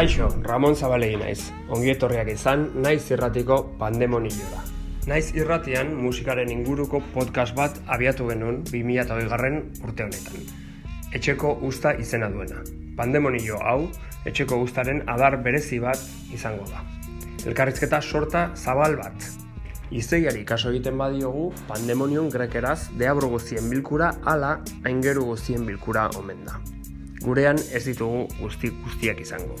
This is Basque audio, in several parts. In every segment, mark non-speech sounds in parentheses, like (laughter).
Kaixo, Ramon Zabalegi naiz. Ongi etorriak izan, naiz irratiko pandemoniora. Naiz irratian musikaren inguruko podcast bat abiatu genuen 2008 garren urte honetan. Etxeko usta izena duena. Pandemonio hau, etxeko ustaren adar berezi bat izango da. Elkarrizketa sorta zabal bat. Izeiari kaso egiten badiogu, pandemonion grekeraz deabro guztien bilkura ala aingeru guztien bilkura omen da. Gurean ez ditugu guzti guztiak izango.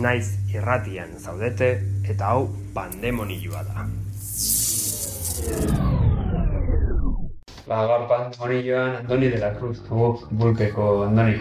Naiz irratian zaudete eta hau pandemonioa da. Ba, gaur pandemonioan Andoni de la Cruz, dugu bulpeko Andoni.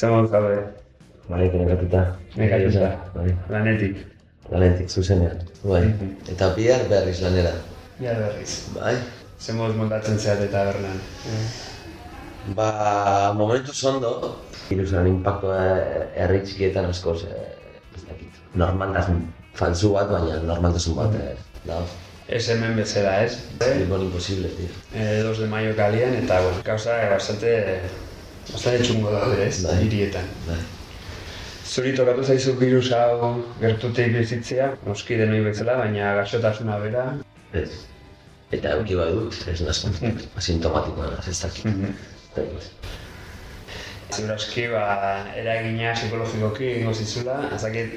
Zemon zaude, bai, nekatuta. nekatuta, Bai, lanetik. lanetik, zuzenean. Bai, Mhm. eta bihar berriz lanera. Ja berriz. Bai, Zemoz montatzen zeat eta berlan. ba, momentu zondo, virusaren impactua herri txikietan askoz, eh, ez dakit, normaltasun falsu bat, baina normaltasun bat, eh, da. Ez hemen bezala, ez? Limon imposible, tío. Eh, 2 de maio kalian eta bueno, kausa bastante bastante txungo daude, ez? Bai. Hirietan. Bai, Zuri tokatu zaizu virus hau gertutik bizitzea, noski denoi bezala, baina gaixotasuna bera. ez. Eta euki badut, ez nasko, (laughs) asintomatikoa naz, ez dakit. Bai, Ziuraski, ba, eragina psikologikoki egingo zizula, azakit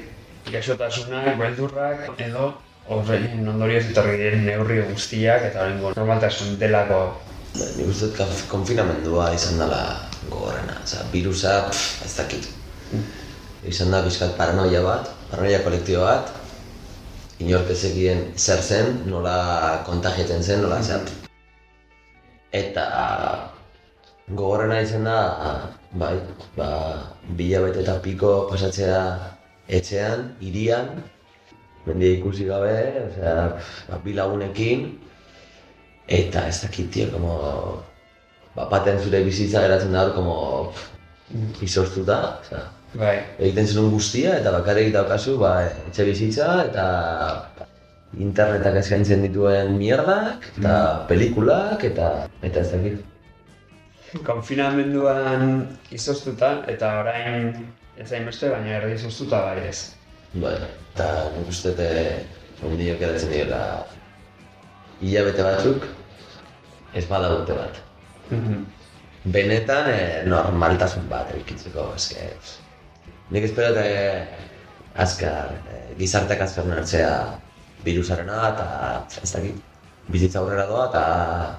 gaixotasunak, beldurrak, edo horrein ondorioz etorri diren neurri guztiak eta horrengo normaltasun delako Ba, Nik uste dut konfinamendua izan dela gogorrena. Osa, virusa, pff, ez dakit. Izan da bizkat paranoia bat, paranoia kolektibo bat. Inork ez zekien zer zen, nola kontagiatzen zen, nola zer. Eta gogorrena izan da, bai, ba, bila bete eta piko pasatzea etxean, hirian, mendia ikusi gabe, osea, ba, bi lagunekin, Eta ez dakit, tio, como... Bapaten zure bizitza geratzen da hor, como... pff, Izoztuta, osea... Bai, Egiten zenun guztia, eta bakarrik daukazu, ba, etxe bizitza, eta... Internetak eskaintzen dituen mierdak, eta pelikulak, eta... Eta ez dakit. konfinamenduan izoztuta eta orain ez hainbeste, baina erdi izoztuta bai ez. Bueno, eta nik uste dut ondiok geratzen dira hilabete batzuk, ez bada urte bat. Benetan eh, normaltasun bat eukitzeko, eske... Nik espero eta azkar, eh, gizarteak azkar hartzea virusarena eta ez dakit, bizitza aurrera doa eta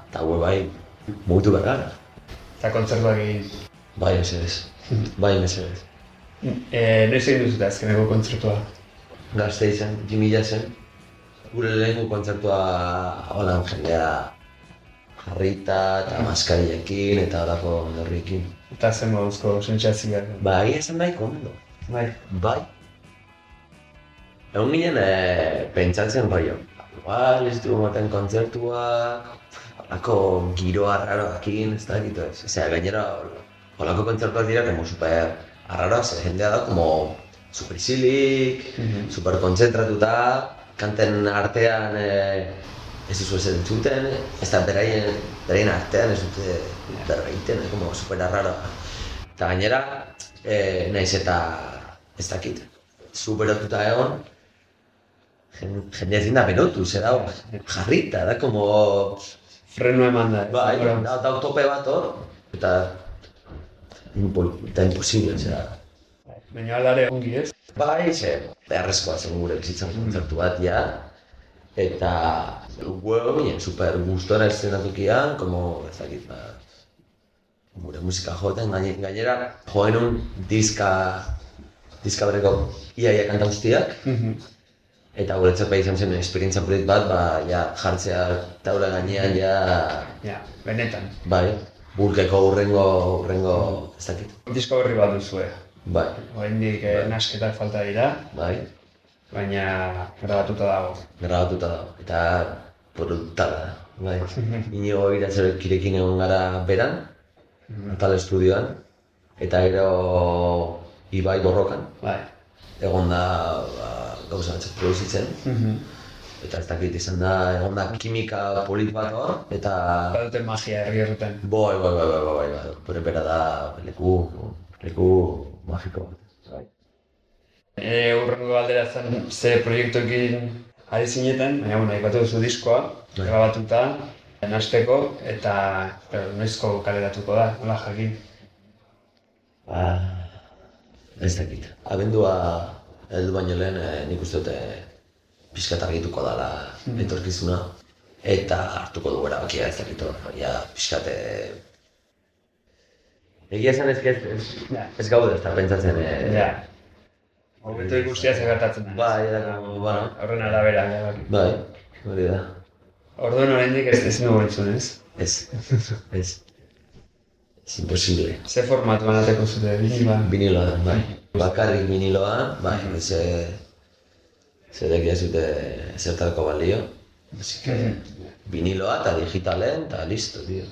eta hau bai mugitu behar. Eta kontzertuak egin. Bai, mesedez. Bai, mesedez. E, noiz egin duzute azkeneko kontzertua? Gazte izan, Jimmy zen. Gure lehenko kontzertua holan jendea jarrita eta maskariekin eta horako ondorriekin. Eta zen moduzko sentsazioak. Ba, egia esan nahiko ondo. Bai. Bai. Egun ginen e, pentsatzen rollo. Igual ez dugu moten kontzertuak, holako giroa arraroakin, ez da gitu ez. Osea, gainera, holako kontzertuak dira como super arraroa, ze jendea da como super isilik, Mhm. super kontzentratuta, kanten artean e, ez duzu ez entzuten, ez da beraien, beraien artean ez dute berreiten, eh, como super arraroa. Eta gainera, e, naiz eta ez dakit, zu berotuta egon, jen- jendea ezin da berotu, ze da, jarrita, da como Freno eman da. Bai, da, da tope bat hor, eta eta imposible, osea. Baina alare ongi ez? Bai, ze, beharrezkoa zen gure bizitzan kontzertu bat, ja. Eta, huevo, bien, super gustora eszenatukian, como, ez dakit, ba, gure musika joten, gaine- gainera, joen un diska, diska berreko iaia kanta guztiak, eta guretzat bai izan zen esperientzia polit bat, ba, ja, jartzea taula gainean, ja, Ja, benetan. bai, burkeko urrengo, urrengo, ez dakit, Disko berri bat duzue. bai, Oraindik eh, nasketak falta dira, bai, baina grabatuta dago. grabatuta dago, eta brutala da, bai. Inigo iratzerekirekin egon gara beran, atal estudioan, eta gero Ibai borrokan, Bai. egon da ba, gauza batzuk produzitzen, eta ez dakit izan da, egon da kimika polit bat hor, eta Badute magia herri horretan. boi, boi, boi, boi, boi, bai, bai, bere bera da leku, leku magiko bat. Bai. E, urrengo galdera zen ze proiektuekin ari zineten, baina bueno, aipatu duzu diskoa, Bai. grabatuta, nasteko, eta pero, noizko kaleratuko da, nola jakin. Ba, ez dakit. Abendua heldu baino lehen eh, nik uste dute pixkat argituko dela etorkizuna. Eta hartuko du erabakia ez dakit hor, ja, pixkat... eh, Egia esan ez, ez, ez, Ja. ez gaude ez da pentsatzen. Eh, Ja. Hobeto ikustia ze gertatzen da. Bai, da, como, bueno. Horren arabera, erabaki. Bai, hori da. Orduan oraindik ez ez nugu entzun, ez? Ez, ez. Ez imposible. Ze formatuan ateko zute? Viniloa da, bai. Bakarrik viniloa, bai, ze... Zerek ez dute zertarako balio. Así que, viniloa eta digitalen, eta listo, tío.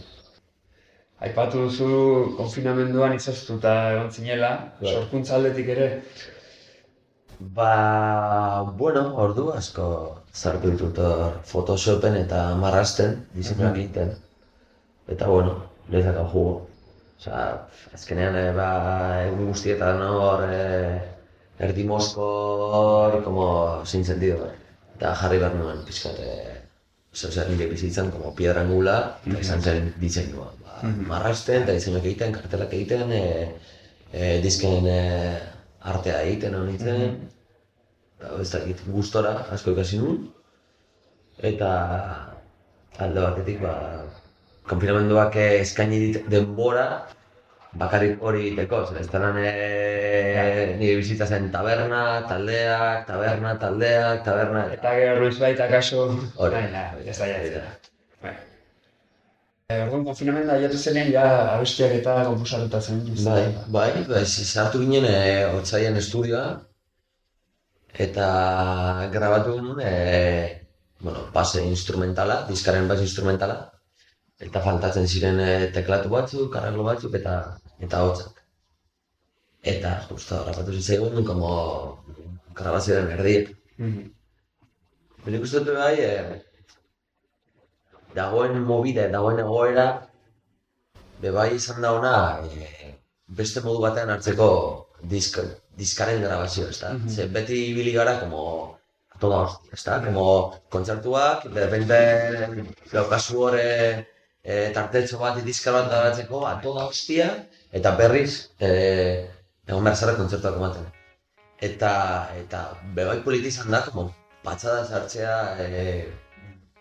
Aipatu duzu konfinamenduan izoztuta egon zinela, Bai. sorkuntza aldetik ere. Ba, bueno, ordu asko zartu ditut hor Photoshopen eta marrasten, diseinuak egiten. Eta bueno, lezak hau jugo. Osa, azkenean, e, ba, egun guztietan hor, e, erdi moskor, como, sin sentido. Eta jarri behar nuen, pixkat, e, Oso, zer nire bizitzan, como piedra angula, eta izan zen diseinua. Ba, marrasten, eta diseinuak egiten, kartelak egiten, e, e, disken e, artea egiten hau nintzen. Eta ez dakit, gustora asko ikasi nuen. Eta alde batetik, ba, konfinamenduak eskaini dit denbora bakarrik hori egiteko, zer ez talan e, nire bizitza zen taberna, taldeak, taberna, taldeak, taberna, eta Eta gero noiz baita kaso... Hori. Ez da. Bai. Eh, Orduan konfinamendu aiatu zenean ja abestiak eta konposatuta zen. da? Bai, bai, bai, sartu ginen e, otzaian estudioa, eta grabatu genuen, e, bueno, base instrumentala, diskaren base instrumentala, eta faltatzen ziren e, teklatu batzuk, arreglo batzuk, eta eta hotzak. Eta, justo, grabatu zitzaigun, como grabazioaren erdiek. Mhm. Nik uste dut bai, e, dagoen mobide, dagoen egoera, be bai izan da ona, e, beste modu batean hartzeko disk, diskaren grabazio, ezta? Ze beti ibili gara, como, toda hostia, ezta? Como, kontzertuak, de repente, daukazu hor, e, e, tartetxo bat, diskar bat grabatzeko, a toda hostia, eta berriz, e, egon behar zara kontzertuak ematen. Eta, eta, bebai politi izan da, como, patxada sartzea, e,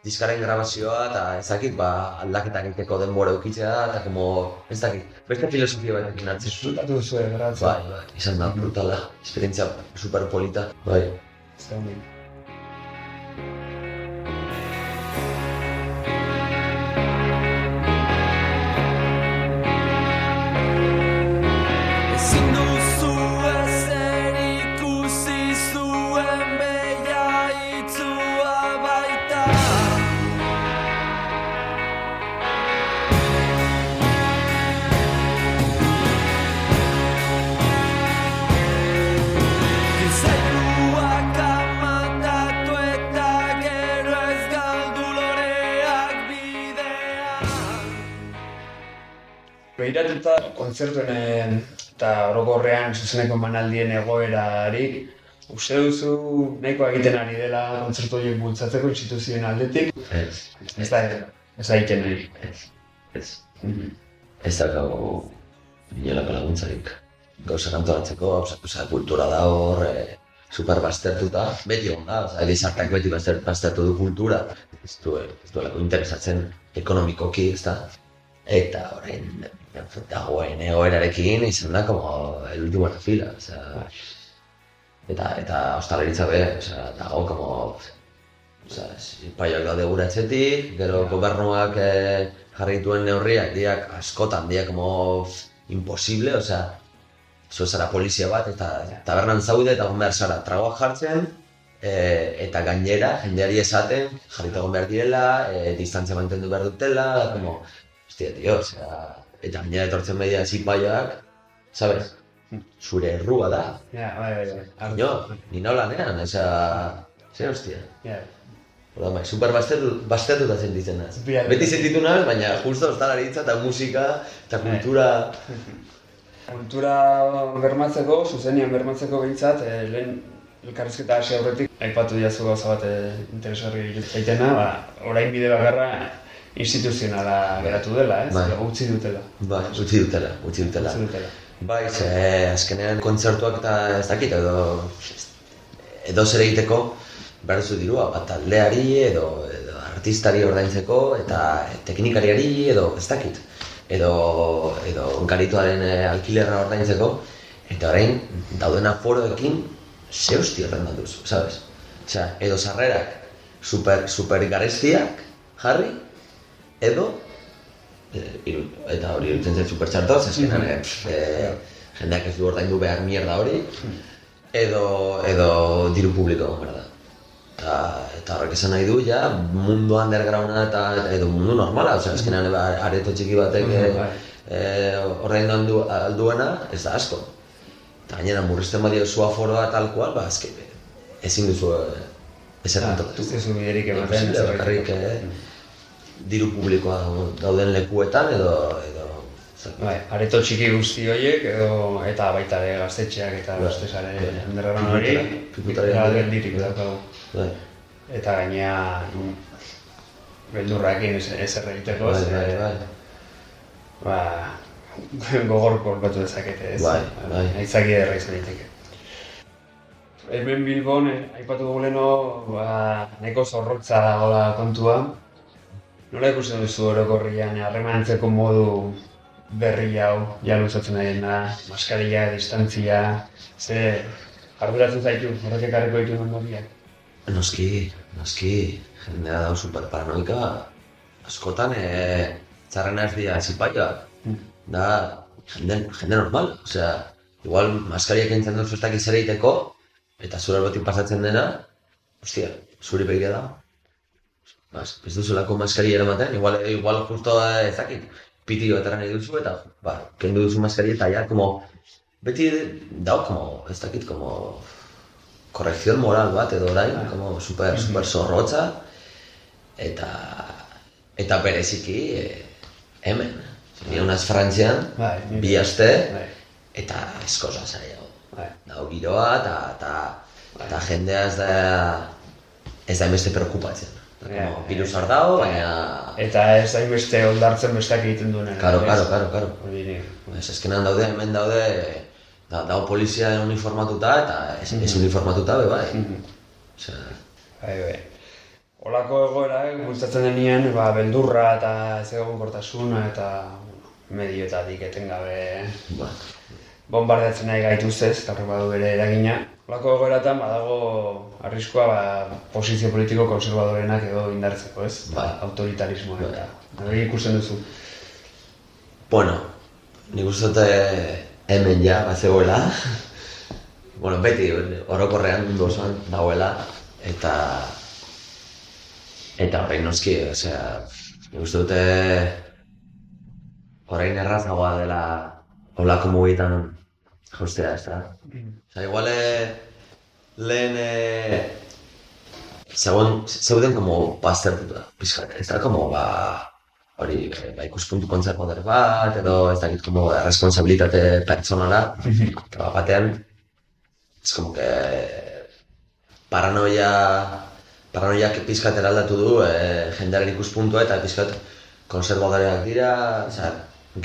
diskaren grabazioa eta ez dakit, ba, aldaketak egiteko denbora eukitzea eta como, ez dakit, beste filosofia batekin hartzen. Disfrutatu duzu grabatzen. Bai, bai, izan da brutala, esperientzia super bai. Ez da Behiratuta kontzertuen eh, eta orokorrean zuzeneko manaldien egoerari, uste duzu nahikoa egiten ari dela kontzertu horiek bultzatzeko instituzioen aldetik? Ez, Ez da, Ez egiten nahi. Ez, ez. Ez daukagu inolako laguntzarik. Osea, osea, kultura da hor, e, super baztertuta, beti on da, osea, gizarteak beti bazter, baztertu du kultura. Ez du, ez duelako interesatzen ekonomikoki, ez da? Eta orain dagoen egoerarekin izan da como el último en la fila, osea, eta eta ostalaritza be, osea, dago como osea, paiak daude gure etxetik, gero gobernuak eh, jarri dituen neurriak diak askotan diak como imposible, osea, zu zara polizia bat eta tabernan zaude eta behar zara tragoak jartzen, e, eta gainera jendeari esaten jarrita egon behar direla, e, distantzia mantendu behar dutela, como, hostia, tio, osea, eta gainera etortzen media zipaiak, sabes? Zure errua da, Ja, bai, bai, bai. Jo, ni nola nean, osea, zer hostia. Ja. Hola, bai, super baztertuta sentitzen naz. Bai. Beti sentitu naz, baina justo ostalaritza eta musika eta kultura... Kultura bermatzeko, zuzenian bermatzeko behintzat, eh, lehen elkarrizketa hasi aurretik, aipatu diazu gauza bat eh, interesgarri zaitena, ba, orain bide bakarra instituzionala geratu dela, ez? Bai. Utzi dutela. Bai, utzi dutela, utzi dutela. Utzi dutela. Bai, ze azkenean kontzertuak eta ez dakit edo edo zer egiteko behar duzu dirua, bat taldeari edo, edo artistari ordaintzeko eta teknikariari edo ez dakit. Edo, edo garituaren eh, alkilerra ordaintzeko eta orain dauden aforoekin ze hosti horren sabes? Osea, edo sarrerak super, super garestiak jarri edo eh, iru- eta hori iruditzen zait super txartoz, azkenan eh, pff, eh, jendeak ez du ordaindu behar mierda hori, edo, edo diru publiko behar da. Eta, eta horrek esan nahi du, ja, mundu undergrounda eta edo mundu normala, osea, azkenean eba, areto txiki batek Mhm, eh, bai. eh, ordaindu aldu, alduena, ez da asko. Eta gainera murrizten badio zu aforoa tal kual, ba, azke, ezin duzu eh, ezer Ah, antolatu. Ez duzu biderik ematen. Diru publikoa dauden lekuetan edo edo Bai, areto txiki guzti horiek edo eta baita ere gaztetxeak eta Bai. gaztesaren Bai. underground hori Pikutara- pikutara ja, handiak. geldirik daukagu. bai. Eta gainea mm, beldurrakin ez, ezer egiteko, Bai, ze, bai, bai. ba, gogor kolpatu dezakete, ez? Bai, bai. Aitzaki ederra izan daiteke. Hemen Bilbon, eh, aipatu dugu leno, ba, neko zorrotza dagoela kontua. Nola ikusten duzu orokorrian harremantzeko modu berri hau, ja luzatzen ari da, maskarilla, distantzia, ze arduratzen zaitu, horrek ekarriko ditu ondoriak. Noski, noski, jendea dau super paranoika, askotan e, txarrena ez dira zipaioak, da jende, jende normal, osea, igual maskariak entzen duzu ez dakit zer egiteko, eta zure albotik pasatzen dena, ostia, zuri begira da. Bas, ez duzulako maskaria eramaten, igual, igual justo eh, ez dakit, pitio eta nahi duzu, eta, ba, kendu duzu maskaria eta ja, como, beti dau, como, ez dakit, como, korrekzion moral bat edo orain, como super, super zorrotza, eta, eta bereziki, eh, hemen, ni unaz Frantzian, Bai, nire- bi aste, Bai, eta eskoza zaio. bai. Dago giroa, eta, eta, eta jendea ez da, ez da beste preokupatzen. Ja, Como, virus hor dago, baina... Eta ez da beste oldartzen besteak egiten duenen. Karo, ez? karo, karo, karo. Ez eskenan daude, hemen daude, da, dago polizia uniformatuta eta ez, ez uniformatuta be bai. Mhm. Osea, Bai, bai. Olako egoera, eh, bultzatzen denean, ba, beldurra eta ez egonkortasuna eta bueno, medioetatik etengabe ba, bombardeatzen nahi gaituztez, eta horrek badu bere eragina. Olako egoeratan badago arriskua ba, posizio politiko konservadorenak edo indartzeko, ez? Bai. Autoritarismoa Bai. eta. Hori ikusten duzu. bueno, nik uste dut eh, hemen ja, bat zegoela. (laughs) bueno, beti, orokorrean mundu osoan dagoela, eta eta horrein noski, osea, nik uste dute orain errazagoa dela olako mugietan jaustea, ez da? Osa, igual eh, lehen eh, zegoen, zeuden como baztertuta, pizkat, ez da, como, ba, hori, eh, ba, ikuspuntu kontserbadorer bat, edo ez dakit, como, responsabilitate pertsonala, eta bat batean, ez como que paranoia paranoiak pizkatera aldatu du e, jendearen ikuspuntua eta pizkat konservadoreak dira, oza,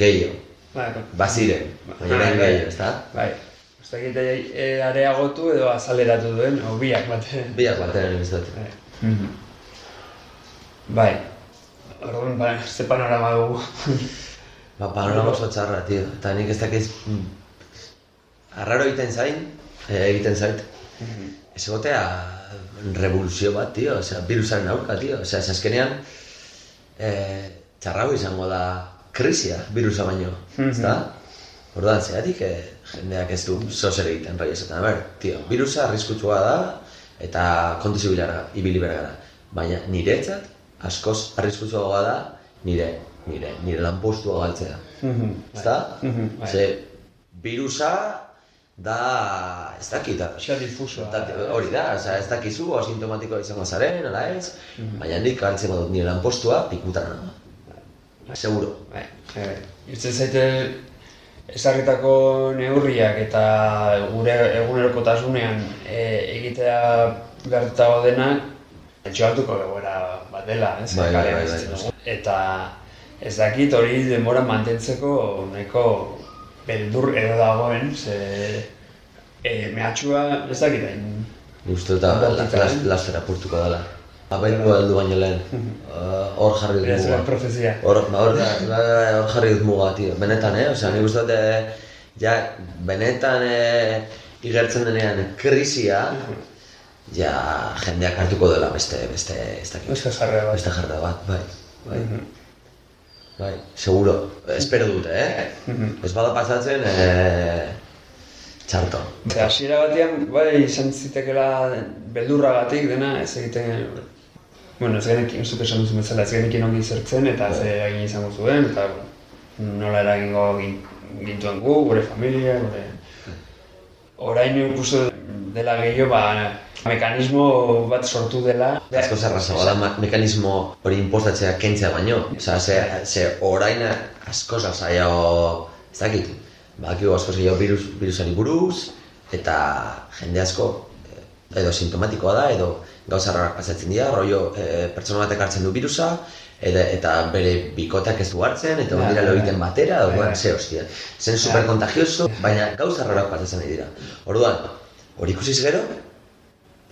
gehiago, Bai, baziren, baina Bai, orain bai. gehiago, ezta? bai. Ez dakit e, areagotu edo azaleratu duen, o biak batean. Biak batean ez dut. Bai. Bai. Orduan, ba, ze panorama dugu. (laughs) Ba, panorama oso txarra, tio. Eta nik ez dakiz... mm, Arraro egiten zain, eh, egiten zait. Ez egotea revoluzio bat, tio. Osea, virusaren aurka, tio. Osea, ez azkenean... Eh, txarrago izango da krisia, virusa baino. Ezta? Orduan, zeratik eh, jendeak ez du zozer egiten, rai esaten. Ber, tio, virusa arriskutsua da, eta kontu zibilara, ibili behar gara. Baina niretzat, askoz arriskutsuagoa da, nire, nire, nire lanpostua galtzea. Ezta? Mhm, bai. Ze, virusa da, ez dakit, da, difusoa. da, hori da, oza, ez dakizu, asintomatikoa izango zaren, ala ez, Mhm. baina nik hartzen badut nire lanpostua pikutara nago. Seguro. Bai, bai. Irtzen zaite ezarritako neurriak eta gure egunerokotasunean e, egitea gertatu denak etxoaltuko egoera bat dela, ez? Bai, bai, bai, bai. Eta ez dakit hori denbora mantentzeko nahiko beldur edo dagoen, ze e, mehatxua ez dakit hain. Uste dut da, Bortitza, las, eh? lastera apurtuko dela. Abendu heldu baino lehen, uh, (laughs) hor jarri dut Ez muga. profezia. Hor, ba, hor, jarri dut muga, tio. Benetan, eh? Osea, nik uste dut, eh, ja, benetan eh, igertzen denean krisia, ja, jendeak hartuko dela beste, beste, ez dakit. Beste jarrera bat. Beste jarrera bat, bai. Bai. Bai, seguro. Espero dute, eh? Ez bada pasatzen, eh, txarto. Hasiera batean, bai, izan zitekela beldurragatik dena, ez egiten... Bueno, ez genekin, zuk esan duzu bezala, ez genekin ongi zertzen, eta ze egin izango zuen, eta nola eragingo gin- gintuen gu, gure familia, gure... Orain ikustu dela gehiago, ba, mekanismo bat sortu dela. Asko zerrazagoa da ma- mekanismo hori impostatzea kentzea baino. Osea, ze, ze orain asko zailago, ez dakit, badakigu asko zailago virus, virusari buruz, eta jende asko eh, edo sintomatikoa da, edo gauza rarak pasatzen dira, rollo eh, pertsona batek hartzen du virusa, eta, eta bere bikoteak ez du hartzen, eta ondira ja, lo ja. egiten batera, Ja, orduan, ja. ze hostia. Zen super contagioso, baina gauza rarak pasatzen dira. Orduan, hori ikusiz gero,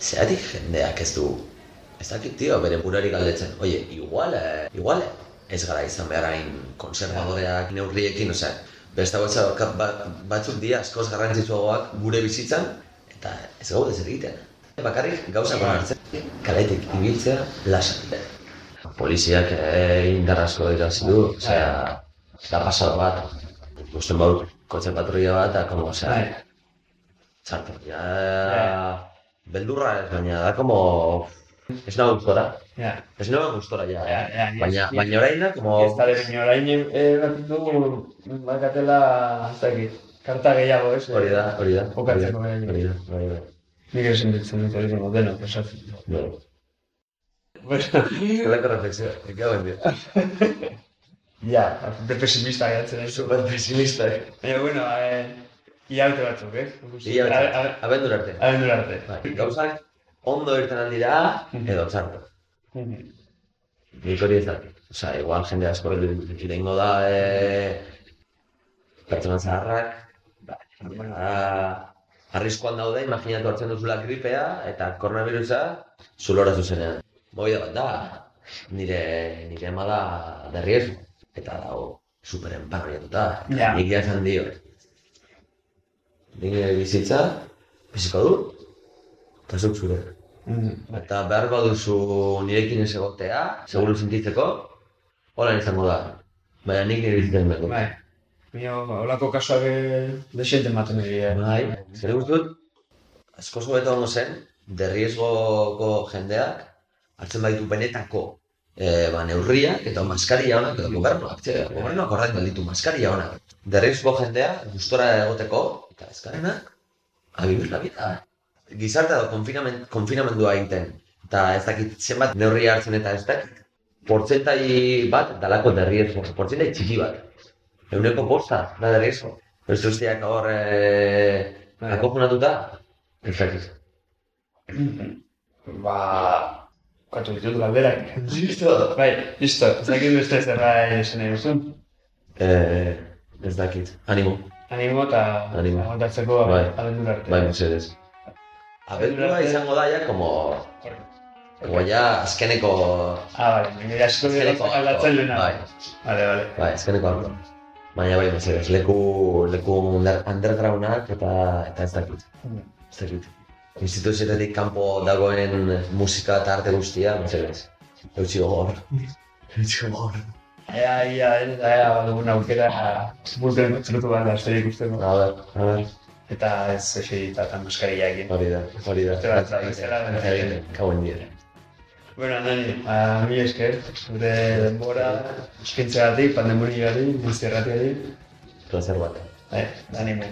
Zeratik jendeak ez du, ez dakit, tio, bere burari galdetzen, oie, igual, eh, igual, ez gara izan behar hain konservadoreak neurriekin, osea, beste gauza ka- ba, batzuk dira askoz garrantzitsuagoak gure bizitzan, eta ez gaude zer egiten. Bakarrik gauzak onartzen, kaletik ibiltzea lasai. Poliziak eh, indar asko irazi du, osea, da pasado bat, ikusten baut, kotxe patrulla bat, eta como, osea, Bai. txarto, ja... Beldurra ez, baina da como... Ez nago gustora. Ja. Ez nago gustora, ja. Ja, ja, ni- baina, baina orain da, como... Ez da baina orain egin du, bakatela, ez dakit, karta gehiago, ez? Hori da, hori da. Jokatzeko hori gai. da, hori da, hori da. Nik ere sentitzen dut hori denok, denok, esatzen. Bueno, Bueno, Gelako reflexio, en dio. ja, de pesimista geratzen ez. Super pesimista. Baina, bueno, eh, hilabete batzuk, eh? Ia, A- a- abendur arte. Abendur arte. Bai, gauzak ondo irten aldira, edo txarto. Mhm. Nik hori ez dakit. Osa, igual jende asko irengo da, e, pertsona zaharrak, ba, arriskoan daude, imaginatu hartzen duzula gripea, eta koronavirusa zulora zuzenean. Movida bat da, nire, nire ama da de riesgo, eta dago superen parroiatuta. Ja. Nik ja esan dio. Nire bizitza, biziko du, eta zuk zure. Mhm. Eta behar baduzu nirekin ez egotea, seguru sentitzeko, hola izango da. Baina nik nire bizitzen. Bai. Mio, holako kasuak eh, desente ematen dira. Bai, zer guzti dut, asko hobeto gongo zen, derriesgoko jendeak hartzen baditu benetako e, ba, neurriak eta maskaria honak edo gobernuak, txe, gobernuak horrein ditu maskaria honak. Derriesgo jendea gustora egoteko eta ezkarenak, a vivir la vida. Gizartea da konfinamen, konfinamendua egiten. Eta ez dakit zenbat neurria hartzen eta ez dakit. Portzentai bat dalako derriesgo, portzentai txiki bat. Euneko posta, da derriesgo. Beste guztiak hor e, Bai. akofunatuta, ez dakit. Ba, Katu ditut galderak. Listo. Bai, listo. Ez dakit beste zerra esan nahi duzun. Eh, ez dakit. Animo. Animo eta aguantatzeko Bai. abendura arte. Bai, mesedez. Abendua izango da ja, como... Como ja azkeneko... Ah, bale, nire asko dira aldatzen lehena. Bai. Bale, bale. Bai, azkeneko arko. Baina bai, mesedez, leku, leku under, undergroundak eta, eta ez dakit. Ez dakit. Instituzioetetik kanpo dagoen musika eta arte guztia, mesedez. Eutxi gogor. Eutxi gogor. Ea, ia, ez, ea, dugun aukera bulten zelutu bat lasterik ikusteko. A ber, a ber. Eta ez esi eta maskariakin. Hori da, hori da. Beste bat, bezala, Egin, kauen dira. Bueno, Andani, ba, mi esker, zure denbora, eskintzeagatik, pandemoniagatik, guzti erratiagatik. Placer bat. Bai, animo.